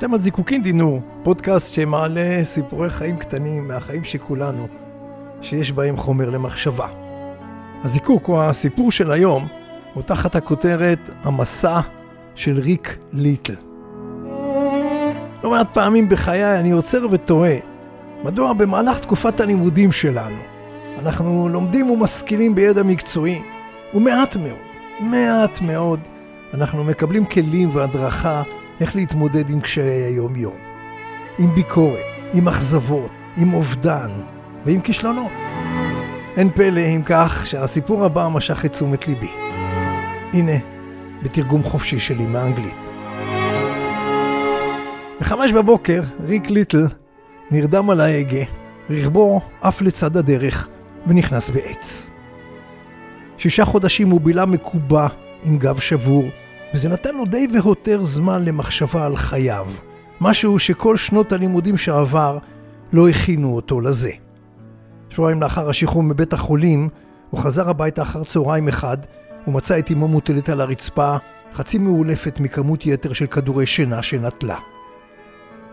אתם על זיקוקין דינו, פודקאסט שמעלה סיפורי חיים קטנים מהחיים של כולנו, שיש בהם חומר למחשבה. הזיקוק או הסיפור של היום הוא תחת הכותרת המסע של ריק ליטל. לא מעט פעמים בחיי אני עוצר ותוהה מדוע במהלך תקופת הלימודים שלנו אנחנו לומדים ומשכילים בידע מקצועי, ומעט מאוד, מעט מאוד, אנחנו מקבלים כלים והדרכה איך להתמודד עם קשיי היום-יום. עם ביקורת, עם אכזבות, עם אובדן ועם כישלונות. אין פלא אם כך שהסיפור הבא משך את תשומת ליבי. הנה, בתרגום חופשי שלי מאנגלית. בחמש בבוקר, ריק ליטל נרדם על ההגה, רכבו עף לצד הדרך ונכנס בעץ. שישה חודשים הוא בילה מקובע עם גב שבור, וזה נתן לו די והותר זמן למחשבה על חייו, משהו שכל שנות הלימודים שעבר לא הכינו אותו לזה. שבועיים לאחר השחרור מבית החולים, הוא חזר הביתה אחר צהריים אחד, ומצא את אמו מוטלת על הרצפה, חצי מאולפת מכמות יתר של כדורי שינה שנטלה.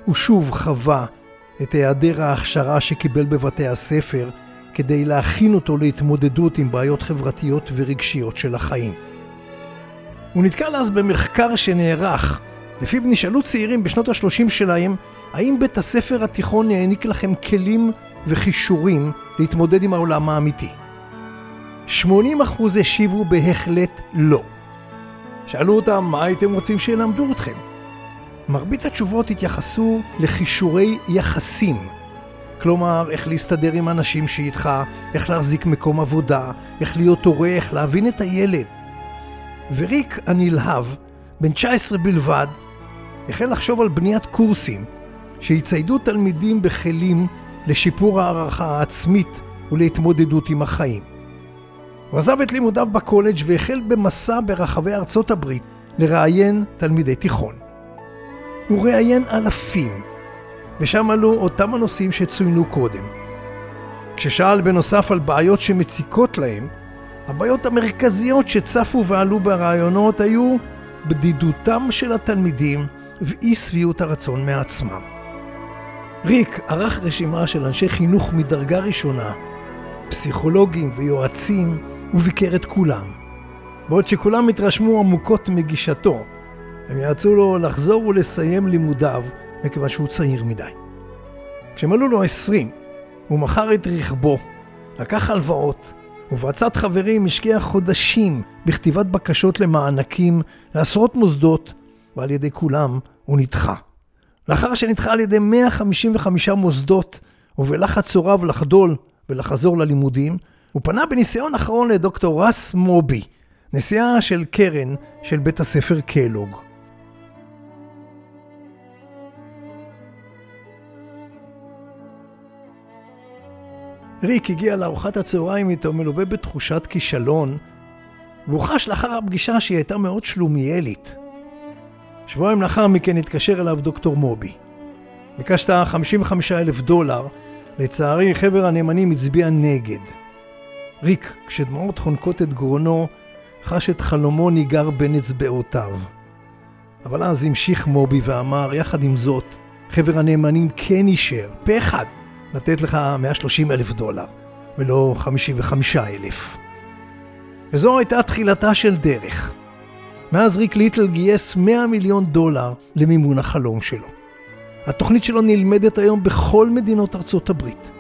הוא שוב חווה את היעדר ההכשרה שקיבל בבתי הספר כדי להכין אותו להתמודדות עם בעיות חברתיות ורגשיות של החיים. הוא נתקל אז במחקר שנערך, לפיו נשאלו צעירים בשנות ה-30 שלהם, האם בית הספר התיכון העניק לכם כלים וכישורים להתמודד עם העולם האמיתי? 80% השיבו בהחלט לא. שאלו אותם, מה הייתם רוצים שילמדו אתכם? מרבית התשובות התייחסו לכישורי יחסים. כלומר, איך להסתדר עם אנשים שאיתך, איך להחזיק מקום עבודה, איך להיות הורה, איך להבין את הילד. וריק הנלהב, בן 19 בלבד, החל לחשוב על בניית קורסים שיציידו תלמידים בכלים לשיפור הערכה העצמית ולהתמודדות עם החיים. הוא עזב את לימודיו בקולג' והחל במסע ברחבי ארצות הברית לראיין תלמידי תיכון. הוא ראיין אלפים, ושם עלו אותם הנושאים שצוינו קודם. כששאל בנוסף על בעיות שמציקות להם, הבעיות המרכזיות שצפו ועלו ברעיונות היו בדידותם של התלמידים ואי שביעות הרצון מעצמם. ריק ערך רשימה של אנשי חינוך מדרגה ראשונה, פסיכולוגים ויועצים, וביקר את כולם. בעוד שכולם התרשמו עמוקות מגישתו, הם יעצו לו לחזור ולסיים לימודיו, מכיוון שהוא צעיר מדי. כשמלאו לו עשרים, הוא מכר את רכבו, לקח הלוואות, ובעצת חברים השקיע חודשים בכתיבת בקשות למענקים לעשרות מוסדות, ועל ידי כולם הוא נדחה. לאחר שנדחה על ידי 155 מוסדות, ובלחץ הוריו לחדול ולחזור ללימודים, הוא פנה בניסיון אחרון לדוקטור רס מובי, נשיאה של קרן של בית הספר קלוג. ריק הגיע לארוחת הצהריים איתו מלווה בתחושת כישלון, והוא חש לאחר הפגישה שהיא הייתה מאוד שלומיאלית. שבועיים לאחר מכן התקשר אליו דוקטור מובי. ביקשת 55 אלף דולר, לצערי חבר הנאמנים הצביע נגד. ריק, כשדמעות חונקות את גרונו, חש את חלומו ניגר בין אצבעותיו. אבל אז המשיך מובי ואמר, יחד עם זאת, חבר הנאמנים כן אישר, פה אחד, לתת לך 130 אלף דולר, ולא 55 אלף. וזו הייתה תחילתה של דרך. מאז ריק ליטל גייס 100 מיליון דולר למימון החלום שלו. התוכנית שלו נלמדת היום בכל מדינות ארצות הברית.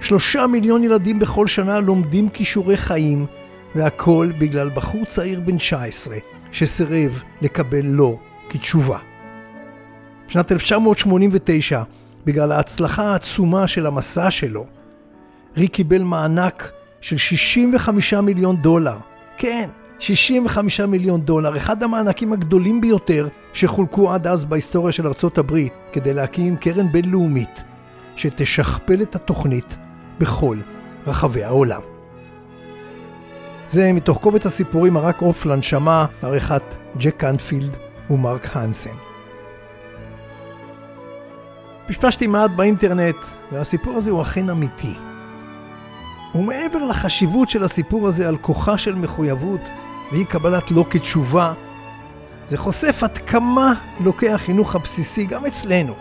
שלושה מיליון ילדים בכל שנה לומדים כישורי חיים, והכל בגלל בחור צעיר בן 19 שסירב לקבל לא כתשובה. בשנת 1989 בגלל ההצלחה העצומה של המסע שלו, ריק קיבל מענק של 65 מיליון דולר. כן, 65 מיליון דולר, אחד המענקים הגדולים ביותר שחולקו עד אז בהיסטוריה של ארצות הברית, כדי להקים קרן בינלאומית שתשכפל את התוכנית בכל רחבי העולם. זה מתוך קובץ הסיפורים הרק עוף לנשמה בעריכת ג'ק קנפילד ומרק הנסן. פשפשתי מעט באינטרנט, והסיפור הזה הוא אכן אמיתי. ומעבר לחשיבות של הסיפור הזה על כוחה של מחויבות ואי קבלת לא כתשובה, זה חושף עד כמה לוקה החינוך הבסיסי, גם אצלנו,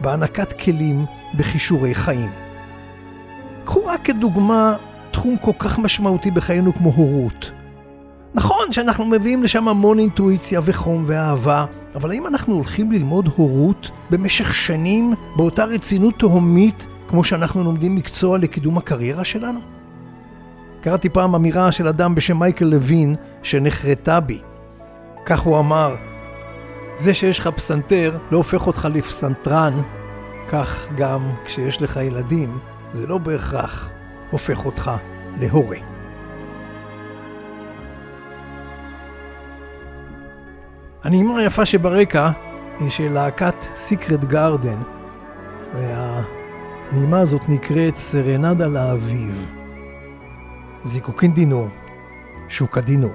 בהענקת כלים בכישורי חיים. קחו רק כדוגמה תחום כל כך משמעותי בחיינו כמו הורות. נכון שאנחנו מביאים לשם המון אינטואיציה וחום ואהבה, אבל האם אנחנו הולכים ללמוד הורות במשך שנים באותה רצינות תהומית כמו שאנחנו לומדים מקצוע לקידום הקריירה שלנו? קראתי פעם אמירה של אדם בשם מייקל לוין שנחרטה בי. כך הוא אמר, זה שיש לך פסנתר לא הופך אותך לפסנתרן, כך גם כשיש לך ילדים, זה לא בהכרח הופך אותך להורה. הנעימה היפה שברקע היא של להקת סיקרט גארדן, והנעימה הזאת נקראת סרנדה לאביב. זיקוקין דינור, שוקה דינור.